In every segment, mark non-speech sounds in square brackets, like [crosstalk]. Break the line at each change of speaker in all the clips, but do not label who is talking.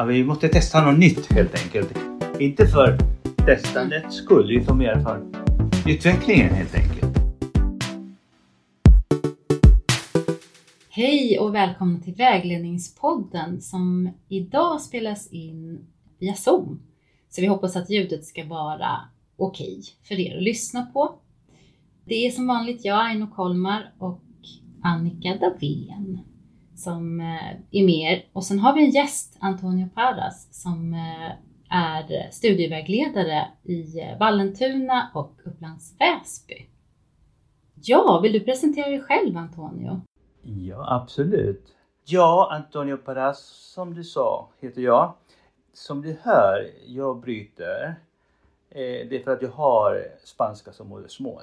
Ja, vi måste testa något nytt helt enkelt. Inte för testandets skull utan mer för utvecklingen helt enkelt.
Hej och välkomna till Vägledningspodden som idag spelas in via Zoom. Så vi hoppas att ljudet ska vara okej för er att lyssna på. Det är som vanligt jag, Aino Kolmar och Annika Davén som eh, är med Och sen har vi en gäst, Antonio Parras, som eh, är studievägledare i eh, Vallentuna och Upplands Väsby. Ja, vill du presentera dig själv Antonio?
Ja, absolut. Ja, Antonio Parras, som du sa, heter jag. Som du hör, jag bryter. Det är för att jag har spanska som modersmål.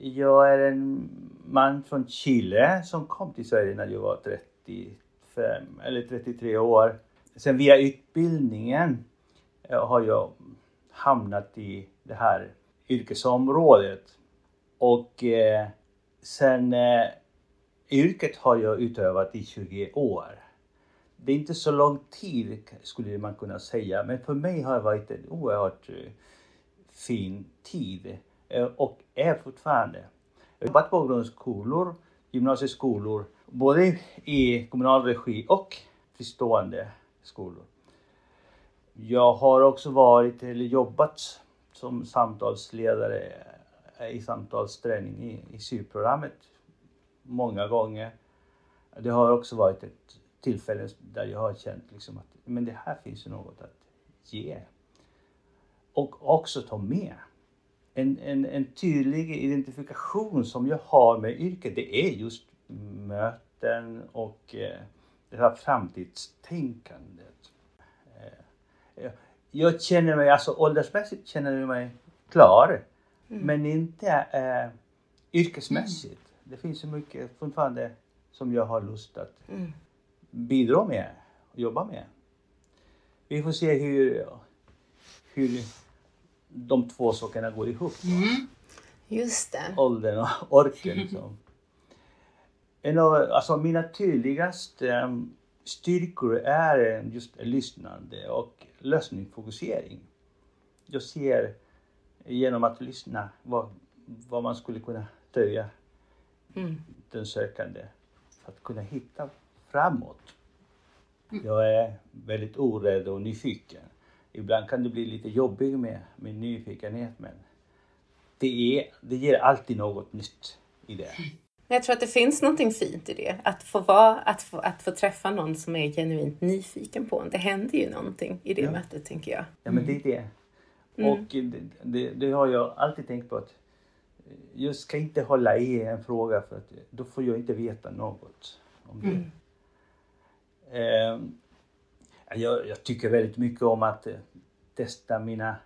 Jag är en man från Chile som kom till Sverige när jag var 35 eller 33 år. Sen via utbildningen eh, har jag hamnat i det här yrkesområdet. Och eh, sen eh, yrket har jag utövat i 20 år. Det är inte så lång tid skulle man kunna säga, men för mig har det varit en oerhört eh, fin tid. Eh, och är fortfarande. Jag har jobbat på grundskolor, gymnasieskolor, både i kommunal regi och fristående skolor. Jag har också varit eller jobbat som samtalsledare eh, i samtalsträning i, i SYR-programmet många gånger. Det har också varit ett tillfälle där jag har känt liksom att men det här finns ju något att ge. Och också ta med en, en, en tydlig identifikation som jag har med yrket, det är just möten och eh, det här framtidstänkandet. Eh, jag känner mig, alltså åldersmässigt känner jag mig klar, mm. men inte eh, yrkesmässigt. Mm. Det finns så mycket fortfarande som jag har lust att mm. bidra med och jobba med. Vi får se hur, hur de två sakerna går ihop.
Mm. Just det.
Åldern och orken. Liksom. En av alltså, mina tydligaste um, styrkor är just lyssnande och lösningsfokusering. Jag ser genom att lyssna vad, vad man skulle kunna stödja mm. den sökande för att kunna hitta framåt. Jag är väldigt orädd och nyfiken ibland kan det bli lite jobbigt med, med nyfikenhet men det, är, det ger alltid något nytt i det.
Jag tror att det finns någonting fint i det. Att få, vara, att få, att få träffa någon som är genuint nyfiken på en. Det händer ju någonting i det ja. mötet, tänker jag.
Ja, men det är det. Mm. Och det, det, det, har jag alltid tänkt på att jag ska inte hålla i en fråga för att då får jag inte veta något om det. Mm. Eh, jag, jag, tycker väldigt mycket om att eh, testa mina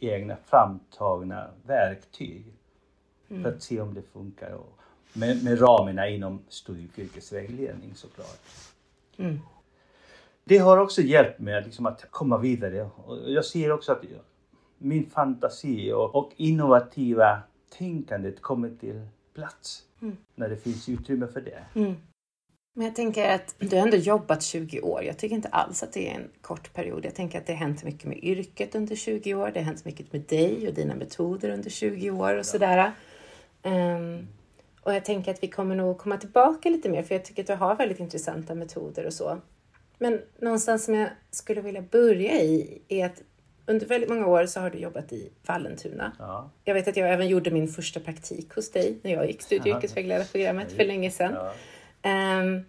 egna framtagna verktyg mm. för att se om det funkar. Och med, med ramarna inom studie och yrkesvägledning såklart. Mm. Det har också hjälpt mig liksom att komma vidare. Och jag ser också att min fantasi och, och innovativa tänkandet kommer till plats mm. när det finns utrymme för det.
Men jag tänker att du har ändå jobbat 20 år. Jag tycker inte alls att det är en kort period. Jag tänker att det har hänt mycket med yrket under 20 år. Det har hänt mycket med dig och dina metoder under 20 år och sådär. Um, och jag tänker att vi kommer nog komma tillbaka lite mer för jag tycker att du har väldigt intressanta metoder och så. Men någonstans som jag skulle vilja börja i är att under väldigt många år så har du jobbat i Vallentuna. Ja. Jag vet att jag även gjorde min första praktik hos dig när jag gick studie och yrkesvägledarprogrammet för länge sedan. Ja. Um,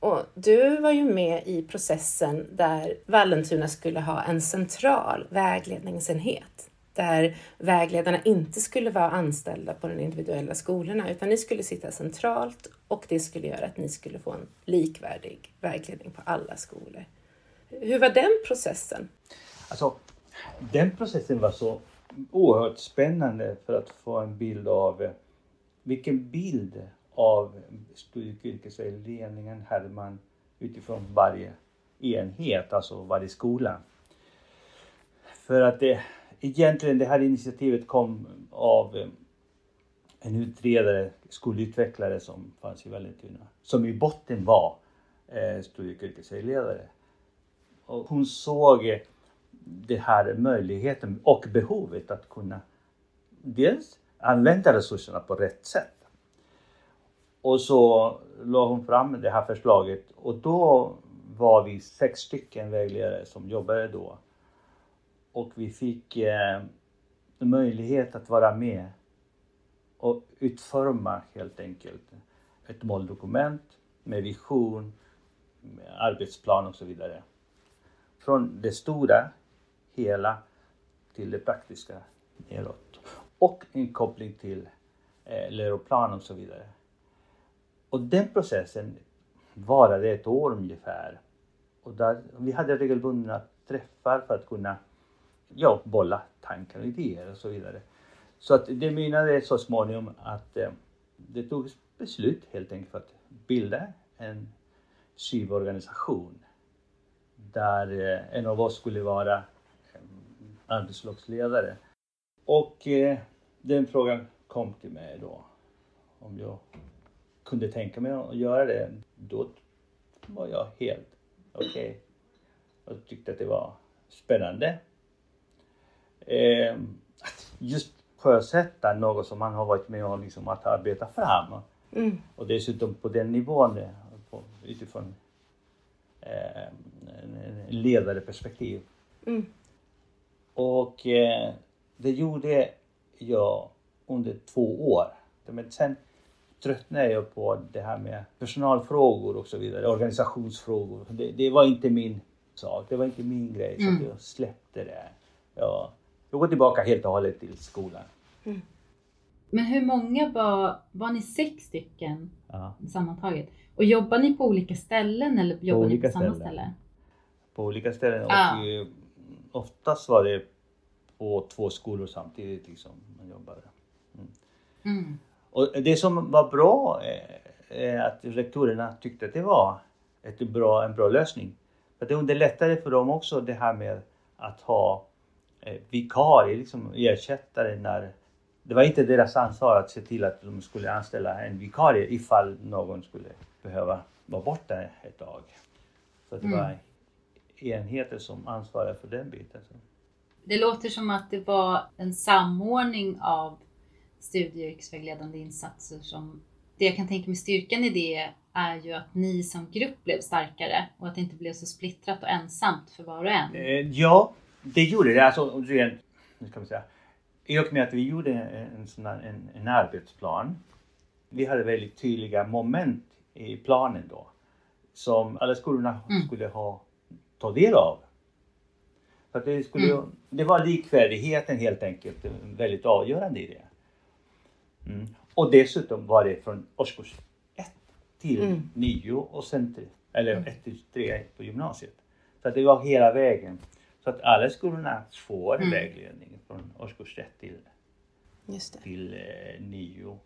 och du var ju med i processen där Vallentuna skulle ha en central vägledningsenhet där vägledarna inte skulle vara anställda på de individuella skolorna utan ni skulle sitta centralt och det skulle göra att ni skulle få en likvärdig vägledning på alla skolor. Hur var den processen?
Alltså, den processen var så oerhört spännande för att få en bild av eh, vilken bild av studie och yrkesvägledningen hade man utifrån varje enhet, alltså varje skola. För att det egentligen det här initiativet kom av eh, en utredare, skolutvecklare som fanns i Vallentuna. Som i botten var eh, studie och yrkesvägledare. Och hon såg eh, det här möjligheten och behovet att kunna dels använda resurserna på rätt sätt. Och så la hon fram det här förslaget och då var vi sex stycken vägledare som jobbade då. Och vi fick eh, möjlighet att vara med och utforma helt enkelt ett måldokument med vision, med arbetsplan och så vidare. Från det stora, hela, till det praktiska neråt. Och en koppling till eh, läroplan och så vidare. Och den processen varade ett år ungefär. Och där, vi hade regelbundna träffar för att kunna ja, bolla tankar och idéer och så vidare. Så att det mynnade så småningom att eh, det togs beslut helt enkelt för att bilda en SYV-organisation där eh, en av oss skulle vara eh, arbetslagsledare. Och eh, den frågan kom till mig då om jag kunde tänka mig att göra det. Då var jag helt okej. Okay. Och tyckte att det var spännande. Eh, just sjösätta något som man har varit med om liksom att arbeta fram. Mm. Och dessutom på den nivån på, utifrån eh, ledarperspektiv. Mm. Och eh, det gjorde jag under två år. Men sen tröttnade jag på det här med personalfrågor och så vidare, organisationsfrågor. Det, det var inte min sak, det var inte min grej, mm. så jag släppte det. Jag, jag går tillbaka helt och hållet till skolan. Mm.
Men hur många var, var ni sex stycken ja. sammantaget? Och jobbar ni på olika ställen eller jobbar på ni på samma ställe?
På olika ställen och ja. oftast var det på två skolor samtidigt liksom man jobbade. Mm. Mm. Och det som var bra är att rektorerna tyckte att det var ett bra, en bra lösning. För det underlättade för dem också det här med att ha eh, vikarie, liksom ersättare när det var inte deras ansvar att se till att de skulle anställa en vikarie ifall någon skulle behöva vara borta ett tag. Så det mm. var enheter som ansvarade för den biten.
Det låter som att det var en samordning av studie och yrkesvägledande insatser som det jag kan tänka mig styrkan i det är ju att ni som grupp blev starkare och att det inte blev så splittrat och ensamt för var och en.
Eh, ja, det gjorde det. Alltså nu ska vi säga, i och med att vi gjorde en, sån en, en arbetsplan. Vi hade väldigt tydliga moment i planen då som alla skolorna mm. skulle ha ta del av. För det, skulle, mm. det var likvärdigheten helt enkelt väldigt avgörande i det. Mm. Och dessutom var det från årskurs 1 till mm. 9 och sen till, eller 1 mm. till 3 på gymnasiet. Så det var hela vägen. Så att alla skolorna får mm. vägledning från årskurs 1 till, till eh, 9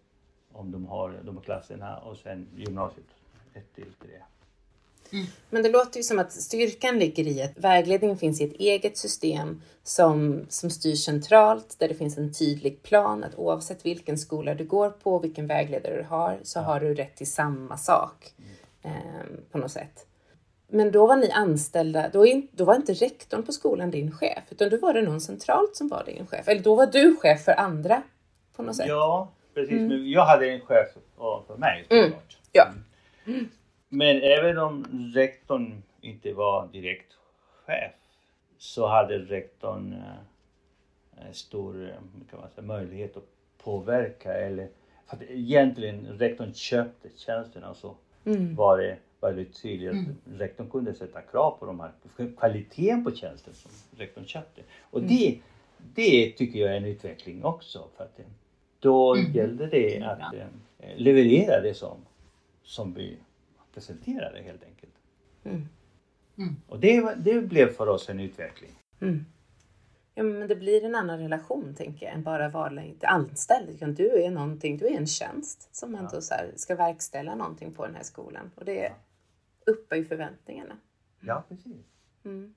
om de har de här klasserna och sen gymnasiet 1 till 3.
Mm. Men det låter ju som att styrkan ligger i att vägledningen finns i ett eget system som, som styrs centralt, där det finns en tydlig plan att oavsett vilken skola du går på, vilken vägledare du har, så ja. har du rätt till samma sak eh, på något sätt. Men då var ni anställda, då, in, då var inte rektorn på skolan din chef, utan då var det någon centralt som var din chef. Eller då var du chef för andra på något sätt.
Ja, precis. Mm. Men jag hade en chef för mig såklart. Mm.
Ja. Mm.
Men även om rektorn inte var direkt chef så hade rektorn eh, stor eh, kan man säga, möjlighet att påverka. Eller, för att egentligen rektorn köpte tjänsterna så mm. var det väldigt tydligt mm. att rektorn kunde sätta krav på de här kvaliteten på tjänsten som rektorn köpte. Och mm. det, det tycker jag är en utveckling också. För att då mm. gällde det att eh, leverera det som, som vi presentera det helt enkelt. Mm. Mm. Och det, det blev för oss en utveckling. Mm.
Ja, men det blir en annan relation tänker jag än bara vara anställd. Du är någonting, du är en tjänst som ändå ja. så här, ska verkställa någonting på den här skolan och det ja. uppar ju förväntningarna.
Ja, precis. Mm.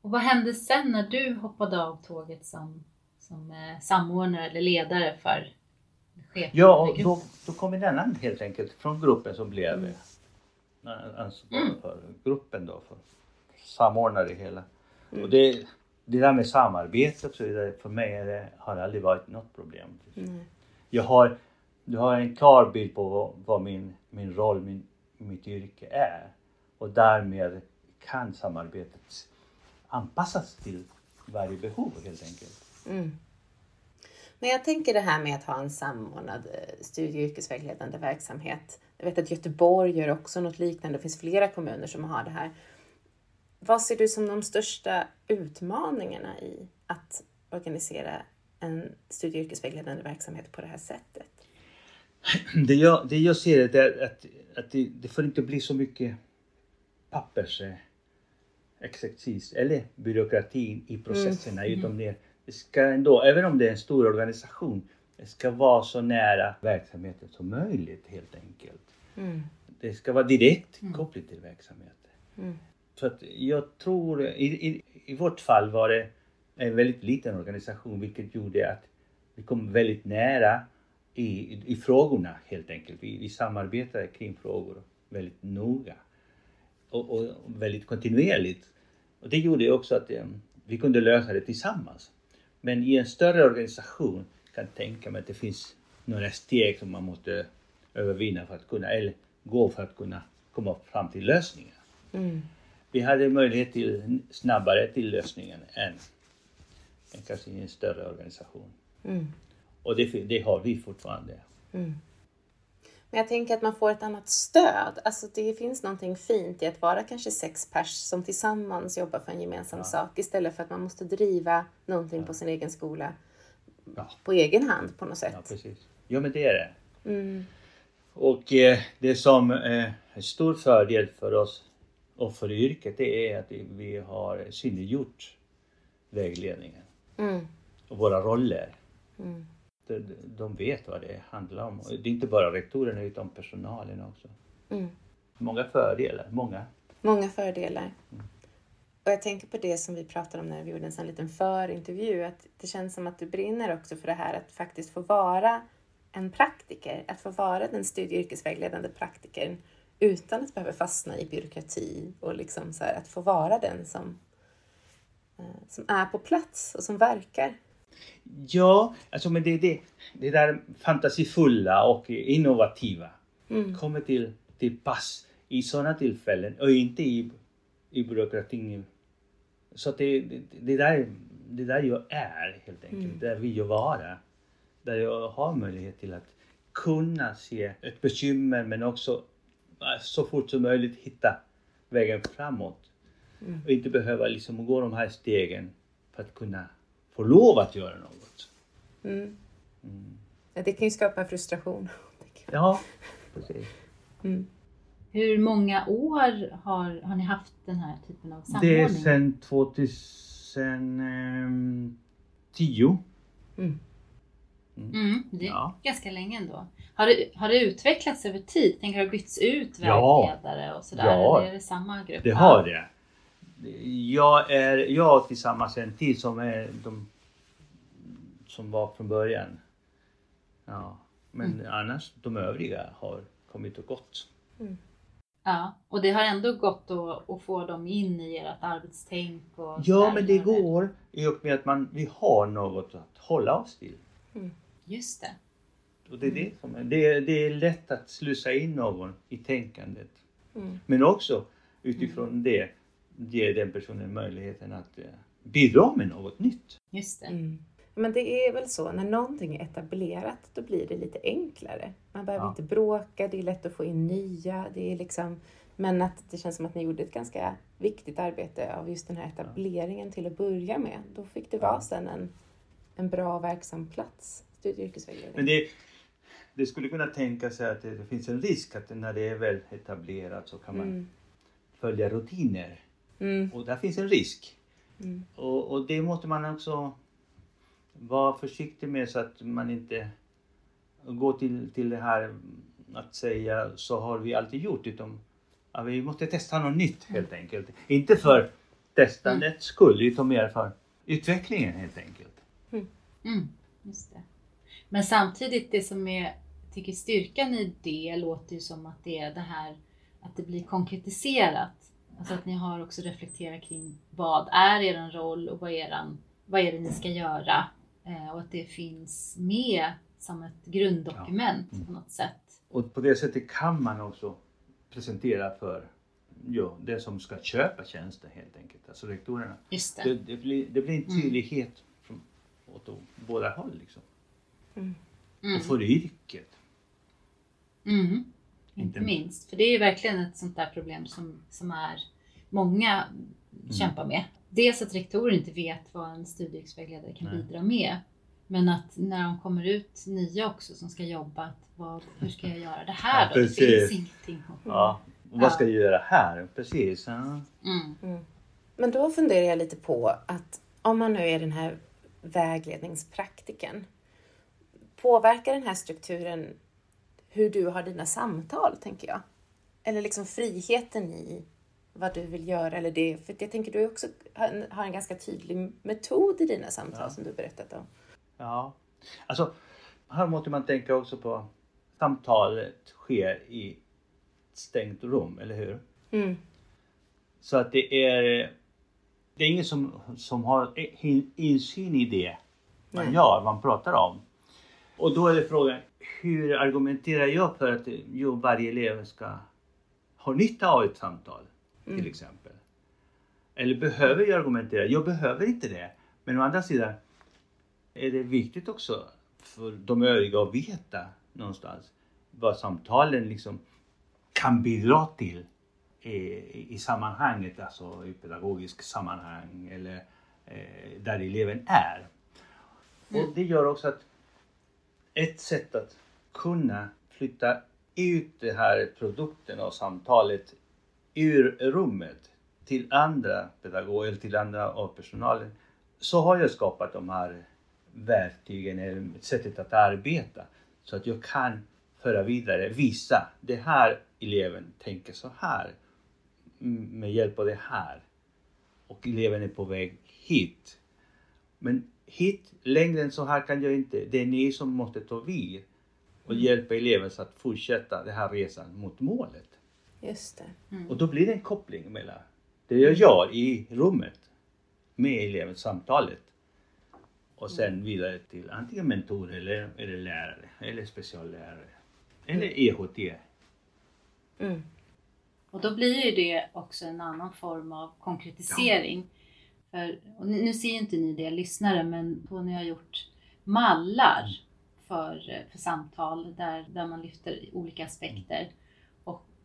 Och vad hände sen när du hoppade av tåget som, som eh, samordnare eller ledare för chef
Ja, då, då kom en annan helt enkelt från gruppen som blev
Mm.
Ansvarig
Mm.
för gruppen då, för samordna det hela.
Mm.
Och det, det där med samarbete och så vidare, för mig det, har det aldrig varit något problem.
Nej.
Jag har, jag har en klar bild på vad, vad min, min roll, min, mitt yrke är. Och därmed kan samarbetet anpassas till varje behov helt enkelt.
Mm. Men jag tänker det här med att ha en samordnad eh, studie och yrkesvägledande verksamhet. Jag vet att Göteborg gör också något liknande. Det finns flera kommuner som har det här. Vad ser du som de största utmaningarna i att organisera en studie och yrkesvägledande verksamhet på det här sättet?
Det jag, det jag ser är att, att det, det får inte bli så mycket pappers eh, eller byråkratin i processerna. Utan det, det ska ändå, även om det är en stor organisation, ska vara så nära verksamheten som möjligt helt enkelt.
Mm.
Det ska vara direkt kopplat till verksamheten.
Mm.
Så att jag tror, i, i, i vårt fall var det en väldigt liten organisation vilket gjorde att vi kom väldigt nära i, i frågorna helt enkelt. Vi, vi samarbetade kring frågor väldigt noga och, och väldigt kontinuerligt. Och det gjorde också att eh, vi kunde lösa det tillsammans. Men i en större organisation kan tänka mig att det finns några steg som man måste övervinna för att kunna, eller gå för att kunna komma fram till lösningar.
Mm.
Vi hade möjlighet till snabbare till lösningen än, än kanske i en större organisation.
Mm.
Och det, det har vi fortfarande.
Mm. Men jag tänker att man får ett annat stöd. Alltså det finns någonting fint i att vara kanske sex pers som tillsammans jobbar för en gemensam sak istället för att man måste driva någonting på sin egen skola
Ja,
på egen hand på något
ja
sätt.
precis. Ja men det är det.
Mm.
Och eh, det som eh, är stor fördel för oss och för yrket det är att vi har synliggjort vägledningen
Mm.
och våra roller.
Mm.
De, de vet vad det handlar om. Och det är inte bara rektorerna utan personalen också.
Mm.
Många fördelar, många.
Många fördelar. Och jag tänker på det som vi pratade om när vi gjorde en sån liten förintervju. Att det känns som att du brinner också för det här att faktiskt få vara en praktiker. Att få vara den studie och yrkesvägledande praktikern utan att behöva fastna i byråkrati och liksom så här, att få vara den som, eh, som är på plats och som verkar.
Ja, alltså men det, det, det där fantasifulla och innovativa
Mm.
kommer till, till pass i sådana tillfällen och inte i, i byråkratin. Så att det, det, det, där, det där jag är helt enkelt,
Mm.
där vill jag vara. Där jag har möjlighet till att kunna se ett bekymmer men också äh, så fort som möjligt hitta vägen framåt.
Mm.
Och inte behöva liksom gå de här stegen för att kunna få lov att göra något.
Mm.
Mm.
Det kan ju skapa frustration. [laughs]
Ja, precis.
Mm.
Hur många år har, har ni haft den här typen av samordning?
Det är sedan 2010.
Mm.
Mm, det är
Ja.
ganska länge ändå. Har det, har det utvecklats över tid? Tänker har det bytts ut
Ja.
vägledare och sådär?
Ja.
Eller är det samma grupp?
Det har det. Jag är jag tillsammans en till som är de som var från början. Ja. Men
Mm.
annars de övriga har kommit och gått.
Ja, och det har ändå gått att, att få dem in i ert arbetstänk? Och
Ja men det går i och med att man, vi har något att hålla oss till.
Just det.
Och det, är det, som är, det, är, det är lätt att slussa in någon i tänkandet.
Mm.
Men också utifrån det ge den personen möjligheten att eh, bidra med något nytt.
Just det.
Mm. Men det är väl så, när någonting är etablerat då blir det lite enklare. Man behöver
Ja.
inte bråka, det är lätt att få in nya. Det är liksom, men att det känns som att ni gjorde ett ganska viktigt arbete av just den här etableringen till att börja med. Då fick det vara sen en, en bra verksam plats, studie och yrkesvägledning.
Men det, det skulle kunna tänka sig att det, det finns en risk att när det är väl etablerat så kan man
Mm.
följa rutiner.
Mm.
Och där finns en risk.
Mm.
Och, och det måste man också vara försiktig med så att man inte går till, till det här att säga så har vi alltid gjort utan ja, vi måste testa något nytt helt enkelt. Inte för testandets skull utan mer för utvecklingen helt enkelt.
Mm, just det. Men samtidigt det som är, tycker styrkan i det låter ju som att det är det här att det blir konkretiserat. Alltså att ni har också reflekterat kring vad är er roll och vad är, eran, vad är det ni ska göra? Eh, och att det finns med som ett grunddokument ja. mm. på något sätt.
Och på det sättet kan man också presentera för ja, den som ska köpa tjänsten helt enkelt, alltså rektorerna.
Just det.
Det, det, blir, det blir en mm. tydlighet mm. från åt båda håll liksom. Mm. Och för yrket.
Mm. Inte minst. För det är ju verkligen ett sånt där problem som, som är många mm. kämpar med. Dels att rektorer inte vet vad en studievägledare kan Nej. bidra med. Men att när de kommer ut nya också som ska jobba, att vad, hur ska jag göra det här
då? Ja, det finns ingenting. Ja, och vad ska jag göra här? Precis. Ja.
Mm. Mm. Men då funderar jag lite på att om man nu är den här vägledningspraktiken, påverkar den här strukturen hur du har dina samtal, tänker jag? Eller liksom friheten i vad du vill göra eller det. För jag tänker du också har en ganska tydlig metod i dina samtal ja. som du berättat om.
Ja, alltså här måste man tänka också på samtalet sker i stängt rum, eller hur? Mm. Så att det är det är ingen som, som har insyn i det man Nej. gör, man pratar om. Och då är det frågan, hur argumenterar jag för att jo, varje elev ska ha nytta av ett samtal? Mm. Till exempel. Eller behöver jag argumentera? Jag behöver inte det. Men å andra sidan är det viktigt också för de övriga att veta någonstans vad samtalen liksom kan bidra till i, i sammanhanget, alltså i pedagogiskt sammanhang eller eh, där eleven är. Mm. Och det gör också att ett sätt att kunna flytta ut den här produkten och samtalet ur rummet till andra pedagoger till andra av personalen så har jag skapat de här verktygen eller sättet att arbeta så att jag kan föra vidare, visa det här eleven tänker så här med hjälp av det här och eleven är på väg hit. Men hit, längre än så här kan jag inte. Det är ni som måste ta vid och mm. hjälpa eleven så att fortsätta den här resan mot målet.
Just det.
Mm. Och då blir det en koppling mellan det jag gör i rummet med eleven, samtalet och sen mm. vidare till antingen mentor eller, eller lärare eller speciallärare eller EHT.
Mm. Och då blir ju det också en annan form av konkretisering. Ja. För, och nu ser ju inte ni det lyssnare, men Tony har gjort mallar för, för samtal där, där man lyfter olika aspekter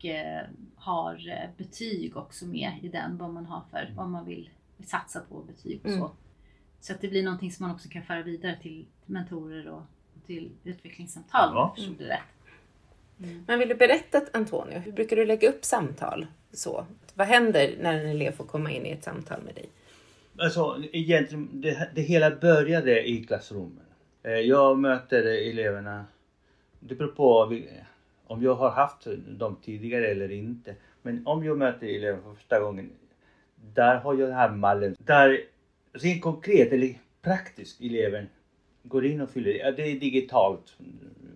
och eh, har eh, betyg också med i den, vad man har för, vad man vill satsa på betyg och så. Mm. Så att det blir någonting som man också kan föra vidare till mentorer och till utvecklingssamtal, ja. om jag rätt.
Mm. Men vill du berätta Antonio, hur brukar du lägga upp samtal? Så, vad händer när en elev får komma in i ett samtal med dig?
Alltså egentligen, det, det hela började i klassrummen. Eh, jag möter eleverna, det beror på om jag har haft dem tidigare eller inte. Men om jag möter elever för första gången, där har jag den här mallen. Där rent konkret eller praktiskt eleven går in och fyller i. Det är digitalt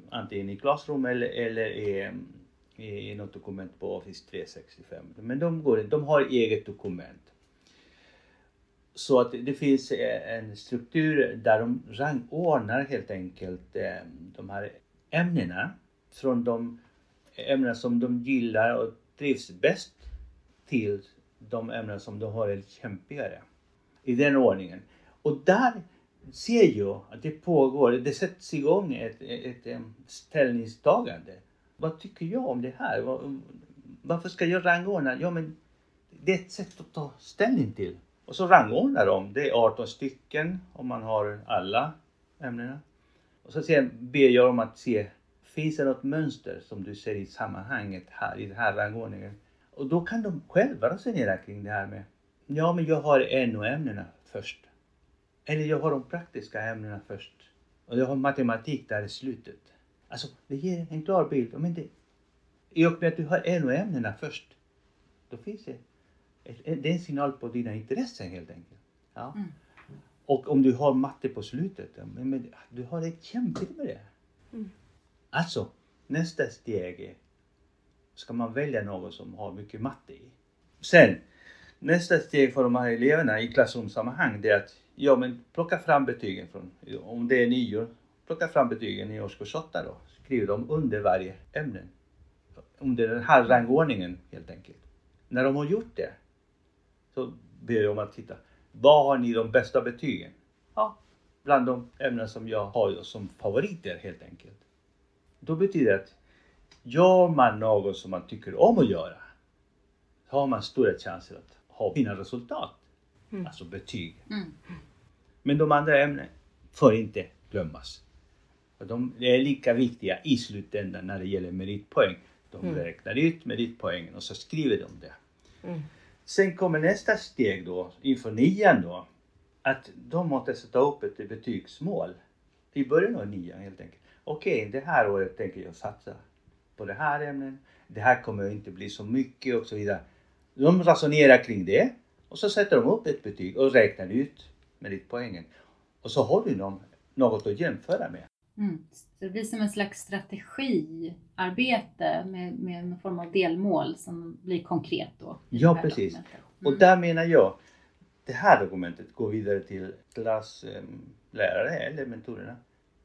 antingen i klassrum eller, eller i, i något dokument på Office 365. Men de, går, de har eget dokument. Så att det finns eh, en struktur där de rangordnar helt enkelt eh, de här ämnena från de ämnen som de gillar och trivs bäst till de ämnen som de har lite kämpigare. I den ordningen. Och där ser jag att det pågår, det sätts igång ett, ett, ett ställningstagande. Vad tycker jag om det här? Varför ska jag rangordna? Ja, men det är ett sätt att ta ställning till. Och så rangordnar de. Det är 18 stycken om man har alla ämnena. Och så ber jag dem att se, finns det något mönster som du ser i sammanhanget här, i den här rangordningen? Och då kan de själva resonera kring det här med, ja men jag har NO-ämnena först. Eller jag har de praktiska ämnena först. Och jag har matematik där i slutet. Alltså, det ger en klar bild. Men det, I och med att du har NO-ämnena först, då finns det, det är en signal på dina intressen helt enkelt. Ja. Mm. Och om du har matte på slutet, men, men du har det kämpigt med det.
Mm.
Alltså, nästa steg är, ska man välja något som har mycket matte i. Sen, nästa steg för de här eleverna i klassrumssammanhang det är att ja, men plocka fram betygen från, om det är nior, plocka fram betygen i årskurs 8 då. Skriv dem under varje ämne. Under den här rangordningen helt enkelt. När de har gjort det så ber jag om att titta. Vad har ni de bästa betygen? Ja, bland de ämnen som jag har som favoriter helt enkelt. Då betyder det att gör man något som man tycker om att göra så har man stora chanser att ha fina resultat.
Mm.
Alltså betyg.
Mm.
Men de andra ämnena får inte glömmas. För de är lika viktiga i slutändan när det gäller meritpoäng. De
Mm.
räknar ut meritpoängen och så skriver de det.
Mm.
Sen kommer nästa steg då, inför nian då, att de måste sätta upp ett betygsmål i början av nian helt enkelt. Okej, det här året tänker jag satsa på det här ämnet. Det här kommer inte bli så mycket och så vidare. De resonerar kring det och så sätter de upp ett betyg och räknar ut meritpoängen. Och så har du någon, något att jämföra med.
Mm. Så det blir som en slags strategiarbete med, med en form av delmål som blir konkret då.
Ja, precis.
dokumentet.
Och
Mm.
där menar jag, det här dokumentet går vidare till klasslärare eller mentorerna.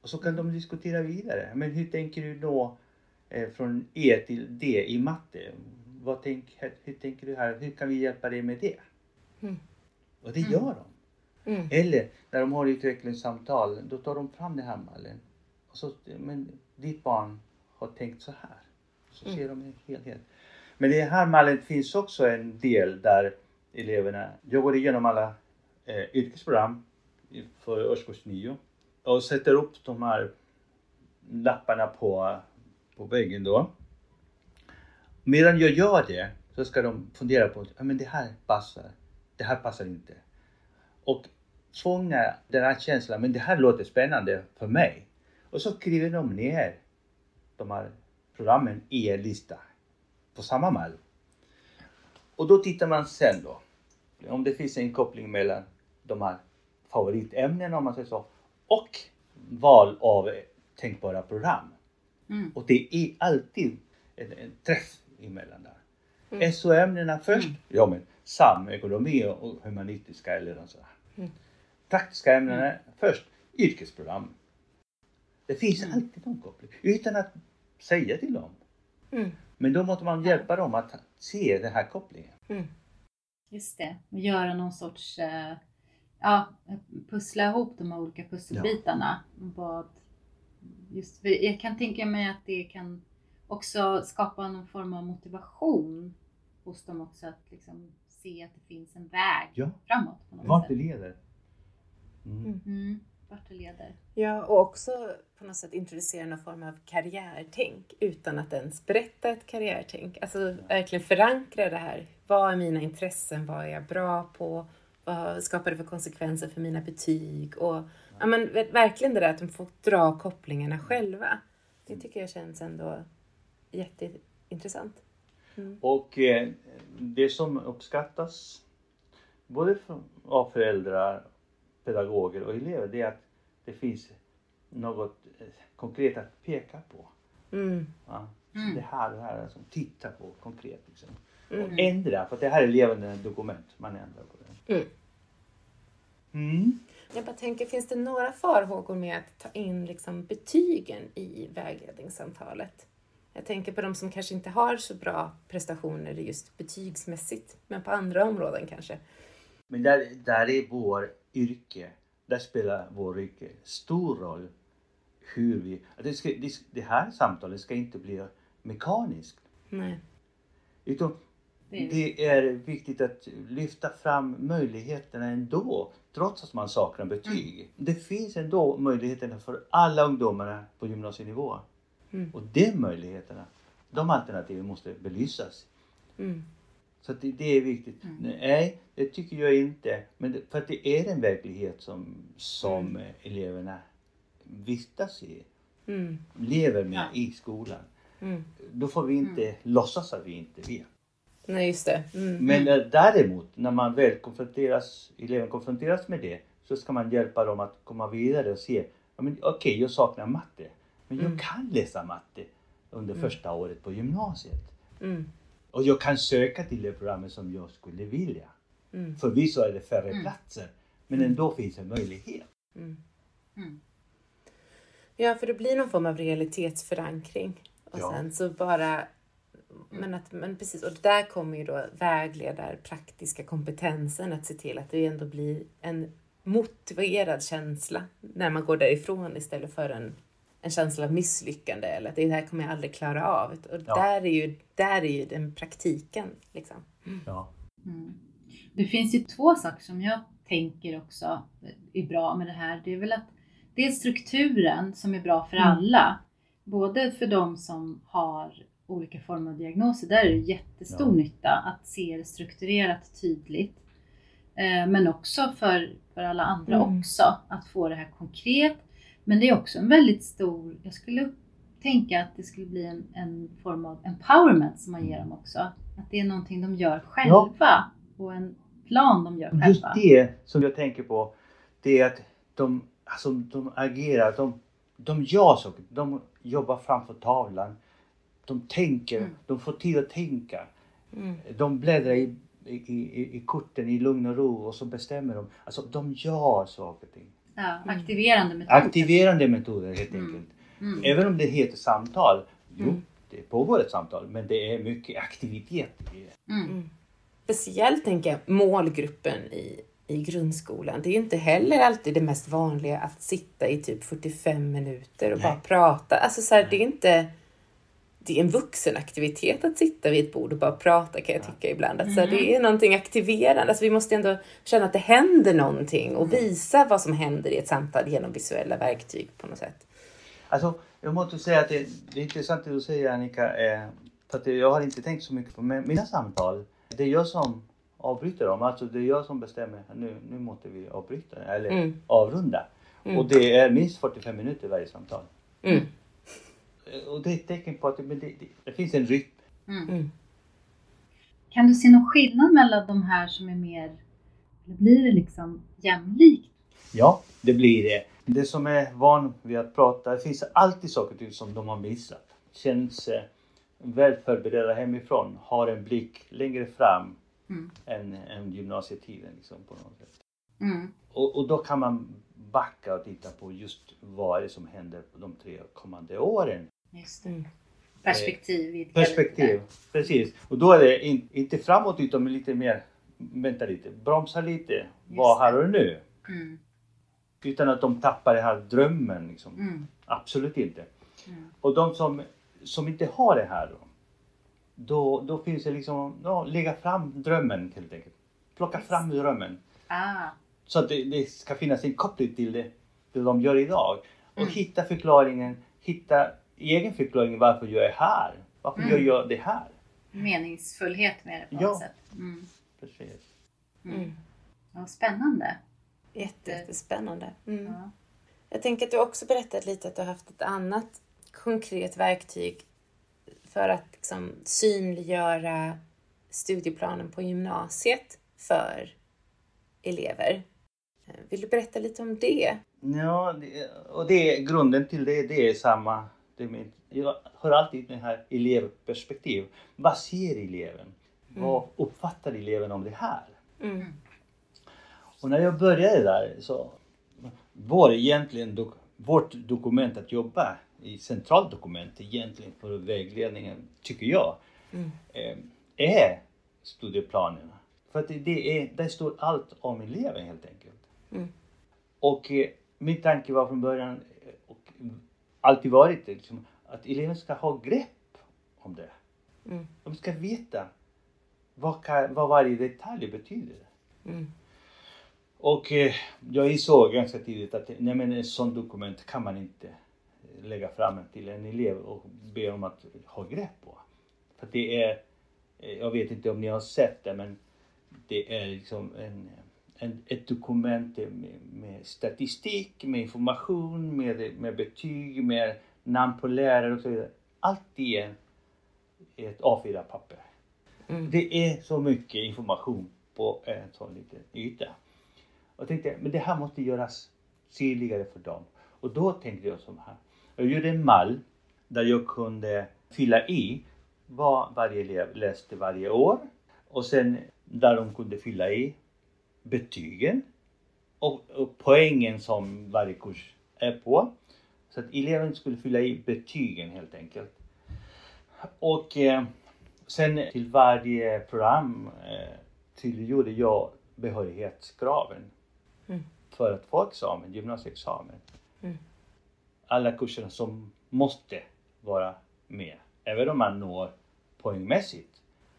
Och så kan de diskutera vidare. Men hur tänker du nå eh, från E till D i matte? Vad tänk, hur tänker du här? Hur kan vi hjälpa dig med det?
Mm.
Och det
Mm.
gör de.
Mm.
Eller när de har utvecklingssamtal, då tar de fram den här mallen. Och så, men ditt barn har tänkt så här. Så
Mm.
ser de en helhet. Men i den här mallen finns också en del där eleverna, jag går igenom alla eh, yrkesprogram för årskurs 9 och sätter upp de här lapparna på, på väggen då. Medan jag gör det så ska de fundera på, ja men det här passar, det här passar inte. Och fånga den här känslan, men det här låter spännande för mig. Och så skriver de ner de här programmen i en lista på samma mall. Och då tittar man sen då, om det finns en koppling mellan de här favoritämnena om man säger så, och val av tänkbara program.
Mm.
Och det är alltid en, en träff emellan där.
Mm.
SO-ämnena först,
Mm.
ja men SAM, ekonomi och humanistiska eller något sådär.
Mm.
Praktiska ämnena först, yrkesprogram. Det finns
Mm.
alltid någon koppling utan att säga till dem.
Mm.
Men då måste man hjälpa dem att se den här kopplingen.
Mm.
Just det, och göra någon sorts, eh, ja, pussla ihop de här olika pusselbitarna. Vad, just, jag kan tänka mig att det kan också skapa någon form av motivation hos dem också att liksom se att det finns en väg
Ja.
framåt. På något
Vart det leder. Mm.
Mm.
Mm, vart det leder.
Ja, och också på något sätt introducera någon form av karriärtänk utan att ens berätta ett karriärtänk. Alltså verkligen förankra det här. Vad är mina intressen? Vad är jag bra på? Vad skapar det för konsekvenser för mina betyg? Och ja, men, ver- verkligen det där att de får dra kopplingarna själva. Det tycker jag känns ändå jätteintressant. Mm.
Och eh, det som uppskattas både av föräldrar, pedagoger och elever det är att det finns något eh, konkret att peka på.
Mm.
Ja.
Mm.
Det här, det här som titta på konkret. Liksom.
Mm.
Och ändra, för det här är levande dokument. Man ändrar på det.
Mm. Jag bara tänker, finns det några farhågor med att ta in liksom betygen i vägledningssamtalet? Jag tänker på de som kanske inte har så bra prestationer just betygsmässigt, men på andra områden kanske.
Men där, där är vår yrke, där spelar vår yrke stor roll. Hur vi, att det, ska, det, det här samtalet ska inte bli mekaniskt.
Nej.
Utan
Det är
det är viktigt att lyfta fram möjligheterna ändå, trots att man saknar betyg. Det finns ändå möjligheterna för alla ungdomarna på gymnasienivå.
Mm.
Och de möjligheterna, de alternativen måste belysas.
Mm.
Så det, det är viktigt.
Mm.
Nej, det tycker jag inte. Men det, för att det är en verklighet som, som
Mm.
eleverna vistas i,
Mm.
lever med
Ja.
i skolan.
Mm.
Då får vi inte låtsas att vi inte vet.
Nej, just det. Mm.
Men eh, däremot när man väl konfronteras, eleven konfronteras med det så ska man hjälpa dem att komma vidare och se, okej okay, jag saknar matte, men jag
Mm.
kan läsa matte under första året på gymnasiet.
Mm.
Och jag kan söka till det programmet som jag skulle vilja.
Mm.
Förvisso är det färre
Mm.
platser, men ändå finns en möjlighet.
Mm.
Mm.
Ja, för det blir någon form av realitetsförankring. Och
Ja.
sen så bara... Men, att, men precis, och där kommer ju då vägledar praktiska kompetensen att se till att det ändå blir en motiverad känsla när man går därifrån istället för en, en känsla av misslyckande eller att det här kommer jag aldrig klara av. Och
Ja.
där, är ju, där är ju den praktiken. Liksom.
Ja.
Mm. Det finns ju två saker som jag tänker också är bra med det här. Det är väl att det är strukturen som är bra för
Mm.
alla. Både för de som har olika former av diagnoser. Där är det jättestor
Ja.
nytta att se det strukturerat tydligt. Eh, Men också för, för alla andra
Mm.
också. Att få det här konkret. Men det är också en väldigt stor, jag skulle tänka att det skulle bli en, en form av empowerment som man ger dem också. Att det är någonting de gör själva och en plan de gör
Just
själva.
det som jag tänker på, det är att de, alltså, de agerar, de, de gör saker, de jobbar framför tavlan, de tänker,
Mm.
de får tid att tänka.
Mm.
De bläddrar i, i, i, i korten i lugn och ro och så bestämmer de. Alltså de gör saker och ting.
Ja, aktiverande metoder.
Aktiverande metoder helt
Mm.
enkelt.
Mm.
Även om det heter samtal, jo
Mm.
det pågår ett samtal men det är mycket aktivitet i det.
Mm.
Speciellt tänker jag målgruppen i, i grundskolan. Det är ju inte heller alltid det mest vanliga att sitta i typ 45 minuter och
Nej.
bara prata. Alltså så här, det är inte det är en vuxenaktivitet att sitta vid ett bord och bara prata kan jag tycka ibland. Att så här, det är någonting aktiverande. Alltså vi måste ändå känna att det händer någonting och visa vad som händer i ett samtal genom visuella verktyg på något sätt.
Alltså, jag måste säga att det, det är intressant det du säger Annika. Eh, för att jag har inte tänkt så mycket på men mina samtal. Det är jag som avbryter dem. Alltså det är jag som bestämmer. Nu, nu måste vi avbryta eller
Mm.
avrunda.
Mm.
Och det är minst 45 minuter varje samtal.
Mm.
Eh, Och det är ett tecken på att det, det, det, finns en rytm.
Mm.
Mm.
Kan du se någon skillnad mellan de här som är mer, blir det liksom jämlikt?
Ja, det blir det. Det som är van vid att prata, det finns alltid saker och ting som de har missat. Känns eh, väl förberedda hemifrån, har en blick längre fram
Mm.
än, än gymnasietiden liksom, på något sätt.
Mm.
Och, och då kan man backa och titta på just vad är det som händer på de tre kommande åren.
Just det.
Mm.
Perspektiv. vidga
Perspektiv, precis. Och då är det in, inte framåt utan lite mer, vänta lite, bromsa lite. vad
det.
här och nu?
Mm.
Utan att de tappar den här drömmen liksom.
Mm.
Absolut inte.
Mm.
Och de som, som inte har det här då, då, då finns det liksom, ja, lägga fram drömmen helt enkelt. Plocka
Yes.
fram drömmen.
Ah.
Så att det, det ska finnas en koppling till det, det de gör idag. Och
Mm.
hitta förklaringen, hitta egen förklaring varför jag är här. Varför
Mm.
gör jag det här?
Meningsfullhet med det på
Ja.
något sätt. Mm.
Precis.
Mm.
Mm.
Ja, spännande.
Jätte, jättespännande. Mm.
Ja.
Jag tänker att du också berättat lite att du har haft ett annat konkret verktyg för att liksom synliggöra studieplanen på gymnasiet för elever. Eh, Vill du berätta lite om det?
Ja, och det grunden till det, det är samma. Det min, jag har alltid det här elevperspektiv. Vad ser eleven? Vad uppfattar eleven om det här?
Mm.
Och när jag började där så var egentligen dok, vårt dokument att jobba i centralt dokument egentligen för vägledningen, tycker jag,
Mm.
eh, är studieplanerna. För att det, det är, där står allt om eleven helt enkelt.
Mm.
Och eh, min tanke var från början eh, och alltid varit det, liksom, att eleven ska ha grepp om det.
Mm.
De ska veta vad, kan, vad varje detalj betyder.
Mm.
Och eh, jag insåg ganska tidigt att nej, men ett sådant dokument kan man inte eh, lägga fram till en elev och be om att ha grepp på. För det är, eh, jag vet inte om ni har sett det men det är liksom en, en, ett dokument med, med statistik, med information, med, med betyg, med namn på lärare och så vidare. Allt det är ett A4-papper.
Mm.
Det är så mycket information på en sån liten yta. Och tänkte, men det här måste göras tydligare för dem. Och då tänkte jag så här. Jag gjorde en mall där jag kunde fylla i vad varje elev läste varje år. Och sen där de kunde fylla i betygen och, och poängen som varje kurs är på. Så att eleven skulle fylla i betygen helt enkelt. Och eh, sen till varje program eh, tydliggjorde jag behörighetskraven
Mm.
för att få examen, gymnasieexamen.
Mm.
Alla kurserna som måste vara med. Även om man når poängmässigt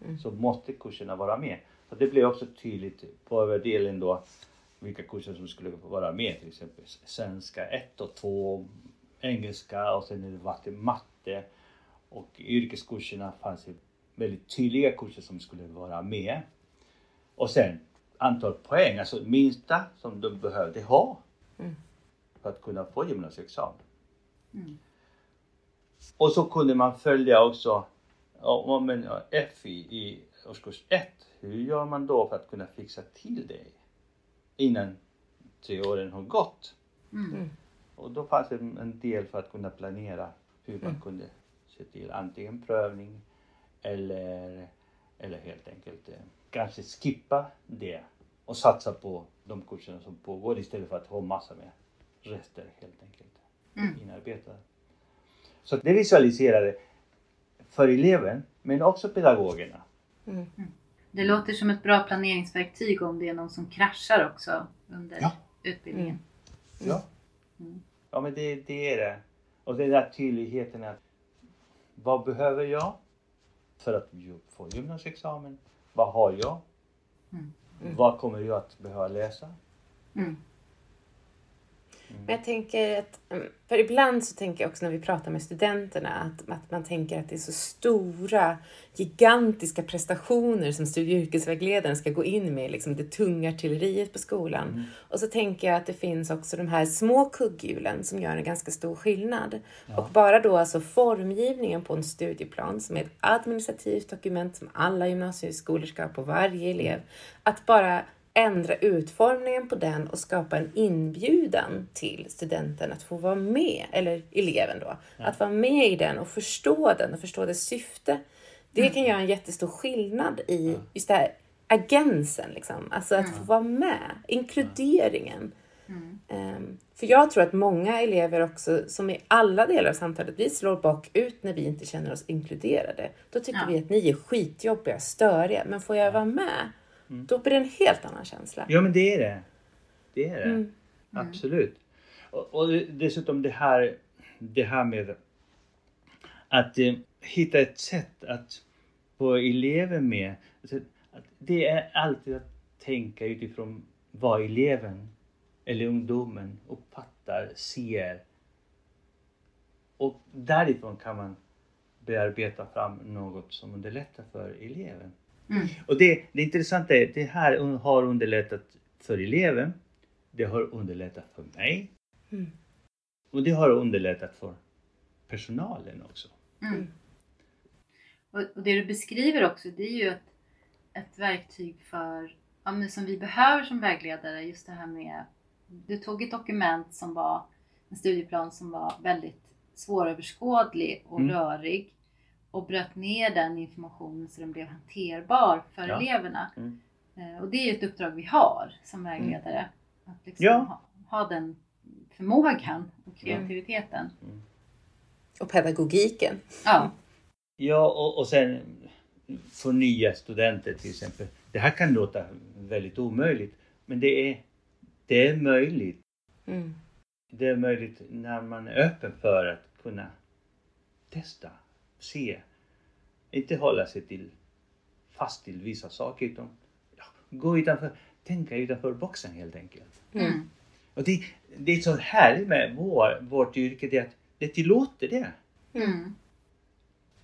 Mm.
så måste kurserna vara med. Så det blev också tydligt på överdelen då vilka kurser som skulle vara med. Till exempel svenska 1 och 2, engelska och sen är det matte. Och i yrkeskurserna fanns det väldigt tydliga kurser som skulle vara med. Och sen antal poäng, alltså minsta som de behövde ha
Mm.
för att kunna få gymnasieexamen.
Mm.
Och så kunde man följa också men, ja, F i, i årskurs 1. Hur gör man då för att kunna fixa till det innan tre åren har gått?
Mm.
Mm.
Och då fanns det en en del för att kunna planera hur man
Mm.
kunde se till antingen prövning eller, eller helt enkelt eh, kanske skippa det och satsa på de kurserna som pågår istället för att ha massa med rester helt enkelt
Mm.
inarbetade. Så det visualiserade för eleven men också pedagogerna.
Mm.
Det låter som ett bra planeringsverktyg om det är någon som kraschar också under
Ja.
utbildningen.
Ja.
Mm.
Ja men det, det är det. Och den där tydligheten att vad behöver jag för att få gymnasieexamen? Vad har jag?
Mm.
Mm.
Vad kommer jag att behöva läsa?
Mm.
Men jag tänker att, mm, för ibland så tänker jag också när vi pratar med studenterna att, att man tänker att det är så stora, gigantiska prestationer som studie och yrkesvägledaren ska gå in med, liksom det tunga artilleriet på skolan.
Mm.
Och så tänker jag att det finns också de här små kugghjulen som gör en ganska stor skillnad.
Ja.
Och bara då alltså formgivningen på en studieplan som är ett administrativt dokument som alla gymnasieskolor ska ha på varje elev. Att bara ändra utformningen på den och skapa en inbjudan till studenten att få vara med, eller eleven då, att vara med i den och förstå den och förstå dess syfte. Det kan göra en jättestor skillnad i just det här agensen, liksom. alltså att få vara med, inkluderingen.
Mm.
Ehm, för jag tror att många elever också, som i alla delar av samtalet, vi slår bakut när vi inte känner oss inkluderade. Då tycker
Ja.
vi att ni är skitjobbiga, störiga, men får jag vara med? Då blir det en helt annan känsla.
Ja men det är det. Det är det.
Mm.
Absolut. Och, och dessutom det här, det här med att eh, hitta ett sätt att få eleven med. Alltså, att det är alltid att tänka utifrån vad eleven eller ungdomen uppfattar, ser. Och därifrån kan man bearbeta fram något som underlättar för eleven.
Mm.
Och det, det intressanta är att det här har underlättat för eleven. Det har underlättat för mig.
Mm.
Och det har underlättat för personalen också.
Mm. Och, det du beskriver också, det är ju ett, ett verktyg för, ja, som vi behöver som vägledare, just det här med, du tog ett dokument som var en studieplan som var väldigt svåröverskådlig och
Mm.
rörig och bröt ner den informationen så den blev hanterbar för
Ja.
eleverna.
Mm.
Eh, Och det är ju ett uppdrag vi har som vägledare. Att liksom
Ja.
ha, ha den förmågan och kreativiteten.
Och pedagogiken.
Ja.
Ja, och, och sen för nya studenter till exempel. Det här kan låta väldigt omöjligt, men det är, det är möjligt.
Mm.
Det är möjligt när man är öppen för att kunna testa, se. Inte hålla sig till fast till vissa saker utan ja, gå utanför, tänka utanför boxen helt enkelt.
Mm.
Och det, det är så härligt med vår, vårt yrke, det är att det tillåter det.
Mm.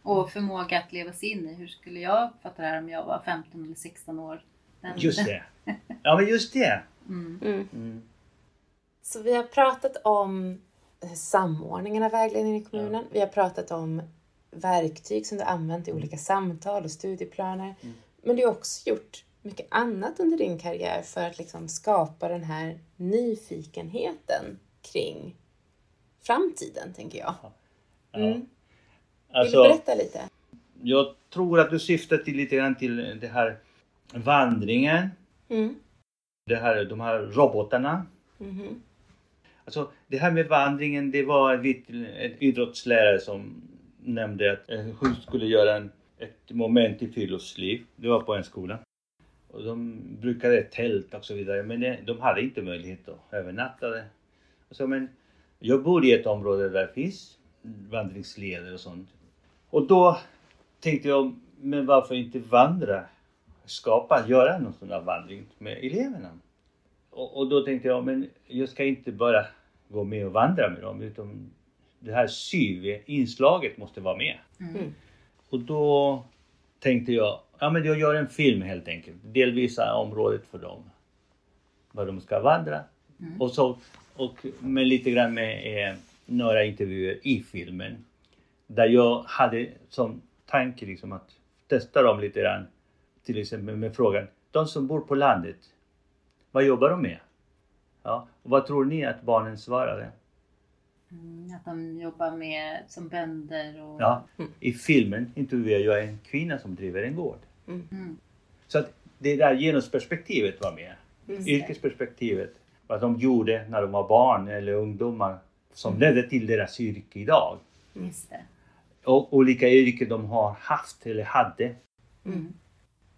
Och förmåga att leva sig in i. Hur skulle jag uppfatta det här om jag var 15 eller 16 år? Den-
Just det. [laughs] Ja men just det.
Mm.
Mm.
Mm.
Så vi har pratat om samordningen av vägledningen i kommunen. Vi har pratat om verktyg som du använt i olika samtal och studieplaner.
Mm.
Men du har också gjort mycket annat under din karriär för att liksom skapa den här nyfikenheten kring framtiden, tänker jag.
Ja.
Mm. Vill
Alltså,
du berätta lite?
jag tror att du syftar till lite grann till det här vandringen.
Mm.
Det här, de här robotarna.
Mhm.
Alltså det här med vandringen, det var en idrottslärare som nämnde att hon skulle göra en, ett moment i friluftsliv. Det var på en skola. Och de brukade tälta och så vidare men det, de hade inte möjlighet att övernatta. det. Och Så, men jag bor i ett område där det finns vandringsleder och sånt. Och då tänkte jag, men varför inte vandra? Skapa, göra någon sån här vandring med eleverna. Och, och då tänkte jag, men jag ska inte bara gå med och vandra med dem utan det här syv-inslaget måste vara med.
Mm.
Och då tänkte jag, ja men jag gör en film helt enkelt. Delvisa området för dem. Var de ska vandra. Och, så, och med lite grann med eh, några intervjuer i filmen. Där jag hade som tanke liksom att testa dem lite grann. Till exempel med frågan, de som bor på landet, vad jobbar de med? Ja, och vad tror ni att barnen svarade?
Mm, att de jobbar med som bönder och...
Ja, i filmen intervjuar jag en kvinna som driver en gård.
Mm.
Så att det där genusperspektivet var med.
Mm.
Yrkesperspektivet. Vad de gjorde när de var barn eller ungdomar som ledde till deras yrke idag.
Just det.
Och olika yrken de har haft eller hade.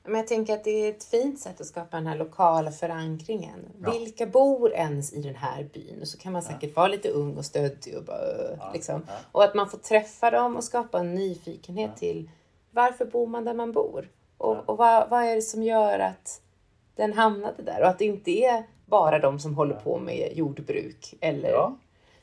Men jag tänker att det är ett fint sätt att skapa den här lokala förankringen.
Ja.
Vilka bor ens i den här byn? Så kan man säkert vara lite ung och stöddig och bara,
Ja,
liksom.
ja.
Och att man får träffa dem och skapa en nyfikenhet till varför bor man där man bor? Och,
Ja.
och vad, vad är det som gör att den hamnade där? Och att det inte är bara de som håller på med jordbruk. Eller,
Ja.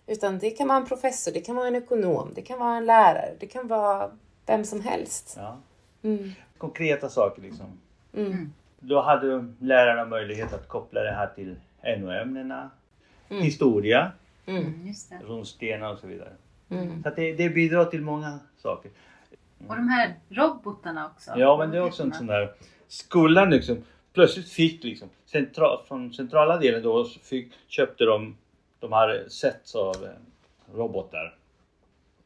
Utan det kan vara en professor, det kan vara en ekonom, det kan vara en lärare, det kan vara vem som helst.
Ja.
Mm.
Konkreta saker liksom.
Mm.
Då hade lärarna möjlighet att koppla det här till NO-ämnena. Historia,
Mm.
Mm,
runstenar och så vidare.
Mm.
Så att det, det bidrar till många saker.
Och de här robotarna också.
Ja, men det är också en sån där... Skolan liksom plötsligt fick liksom centra, från centrala delen då fick, köpte de de här sets av eh, robotar.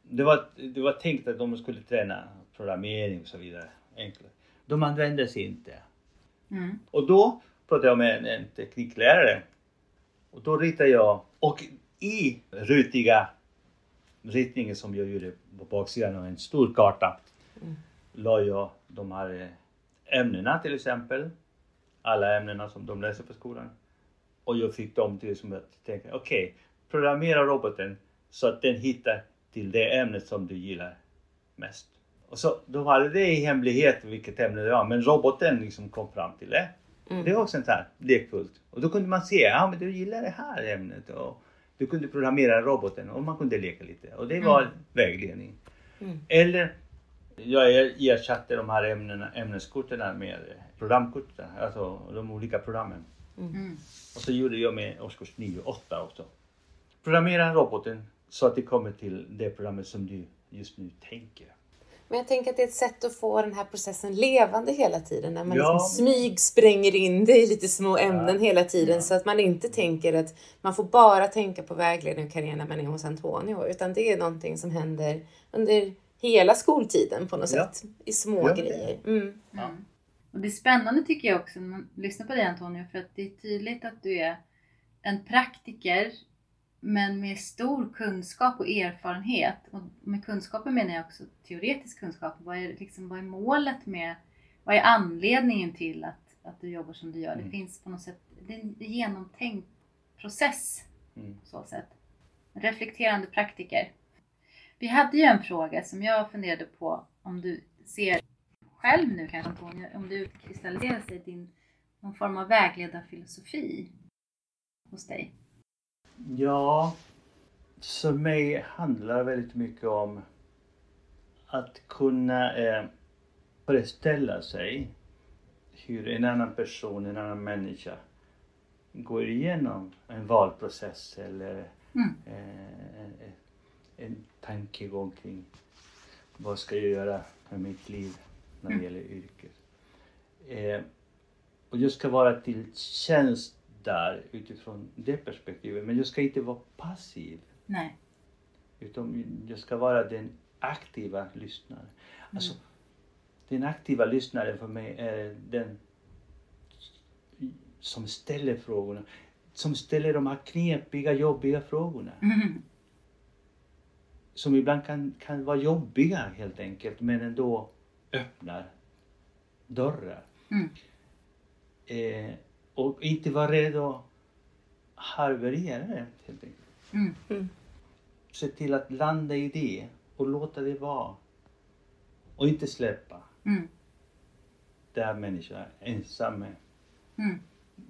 Det var, det var tänkt att de skulle träna programmering och så vidare. Enklare. De användes inte.
Mm.
Och då pratade jag med en, en tekniklärare. Och då ritade jag, och i rutiga ritningen som jag gjorde på baksidan av en stor karta la jag de här eh, ämnena till exempel. Alla ämnena som de läser på skolan. Och jag fick dem till som att tänka, okej, programmera roboten så att den hittar till det ämnet som du gillar mest. Och så, då hade det i hemlighet vilket ämne det var, men roboten liksom kom fram till det. Det var också sånt här lekfullt. Och då kunde man se, ja men du gillar det här ämnet. Och du kunde programmera roboten och man kunde leka lite. Och det var vägledning. Eller jag ersatte de här ämnena, ämneskorten med programkorten, alltså de olika programmen.
Mm.
Och så gjorde jag med årskurs 9 och 8 också. Programmera roboten så att det kommer till det programmet som du just nu tänker.
Men jag tänker att det är ett sätt att få den här processen levande hela tiden. När man
Ja.
liksom smyg spränger in det i lite små ämnen
Ja.
hela tiden. Så att man inte tänker att man får bara tänka på vägledning och karriär när man är hos Antonio. Utan det är någonting som händer under hela skoltiden på något
Ja.
sätt. I små
Ja,
grejer. Mm.
Ja.
Mm. Och det är spännande tycker jag också när man lyssnar på dig Antonio för att det är tydligt att du är en praktiker men med stor kunskap och erfarenhet. Och med kunskapen menar jag också teoretisk kunskap. Vad är, liksom, vad är målet med, vad är anledningen till att, att du jobbar som du gör? Det
Mm.
finns på något sätt, det är en genomtänkt process
Mm.
på så sätt. Reflekterande praktiker. Vi hade ju en fråga som jag funderade på om du ser själv nu kanske Antonija, om det utkristalliserar sig din någon form av vägledarfilosofi hos dig?
Ja, för mig handlar det väldigt mycket om att kunna eh, föreställa sig hur en annan person, en annan människa går igenom en valprocess eller
Mm.
eh, en, en tankegång kring vad ska jag göra med mitt liv när det
Mm.
gäller yrket. Eh, Och jag ska vara till tjänst där utifrån det perspektivet. Men jag ska inte vara passiv.
Nej.
Utan jag ska vara den aktiva lyssnaren. Alltså, den aktiva lyssnaren för mig är den som ställer frågorna. Som ställer de här knepiga, jobbiga frågorna.
Mm.
Som ibland kan, kan vara jobbiga helt enkelt, men ändå öppnar dörrar.
Mm.
Eh, och inte vara rädd att harverera det helt enkelt.
Mm.
Mm.
Se till att landa i det och låta det vara. Och inte släppa.
Mm.
Där människan är ensam med,
Mm.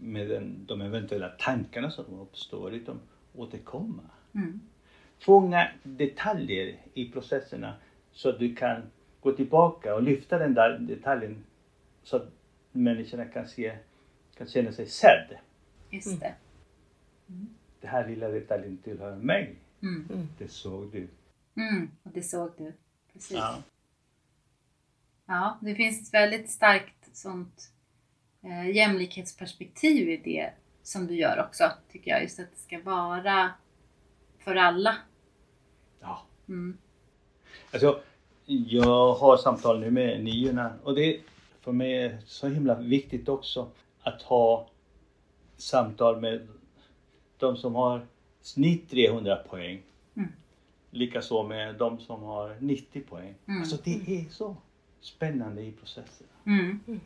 med den, de eventuella tankarna som uppstår. Utan återkomma.
Mm.
Fånga detaljer i processerna så att du kan gå tillbaka och lyfta den där detaljen så att människorna kan, se, kan känna sig sedd.
Just det.
Det här lilla detaljen tillhör mig.
Mm.
Det såg du.
Mm. Och det såg du. Precis.
Ja.
Ja, det finns ett väldigt starkt sånt eh, jämlikhetsperspektiv i det som du gör också, tycker jag. Just att det ska vara för alla.
ja.
Mm.
Alltså, jag har samtal nu med niorna och det är för mig är så himla viktigt också att ha samtal med de som har snitt 300 poäng.
Mm.
Likaså med de som har 90 poäng.
Mm.
Alltså det är så spännande i processen.
Mm.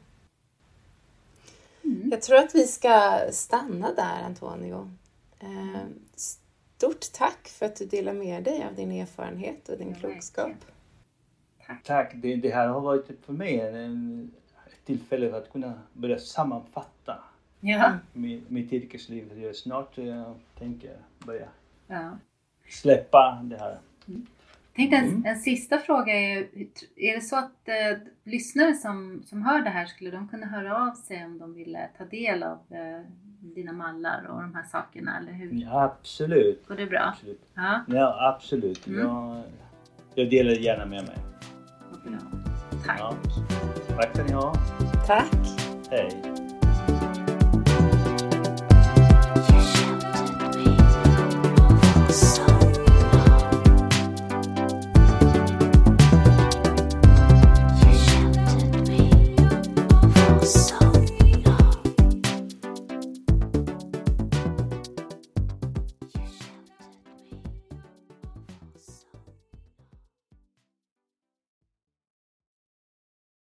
Jag tror att vi ska stanna där Antonio. Eh, Stort tack för att du delar med dig av din erfarenhet och din
Ja,
klokskap.
verkligen.
Tack, det, det här har varit för mig en, tillfälle att kunna börja sammanfatta
Ja.
mitt, mitt yrkesliv. Jag snart jag tänker börja
ja.
släppa det här.
Tänkte en,
Mm.
en sista fråga är, är det så att eh, lyssnare som, som hör det här, skulle de kunna höra av sig om de ville ta del av eh, dina mallar och de här sakerna, eller hur?
Ja, absolut.
Går det bra?
absolut.
Ja,
Ja, absolut.
Mm.
Jag, jag delar gärna med mig.
vad bra. Tack.
Ja. Tack ska ni ha.
Tack!
Hej.